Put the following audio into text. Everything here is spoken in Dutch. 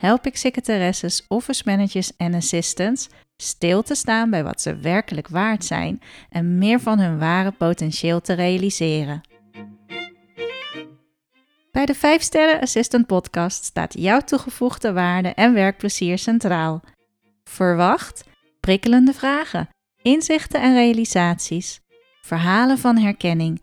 help ik secretaresses, office managers en assistants stil te staan bij wat ze werkelijk waard zijn en meer van hun ware potentieel te realiseren. Bij de 5 Sterren Assistant Podcast staat jouw toegevoegde waarde en werkplezier centraal. Verwacht prikkelende vragen, inzichten en realisaties, verhalen van herkenning,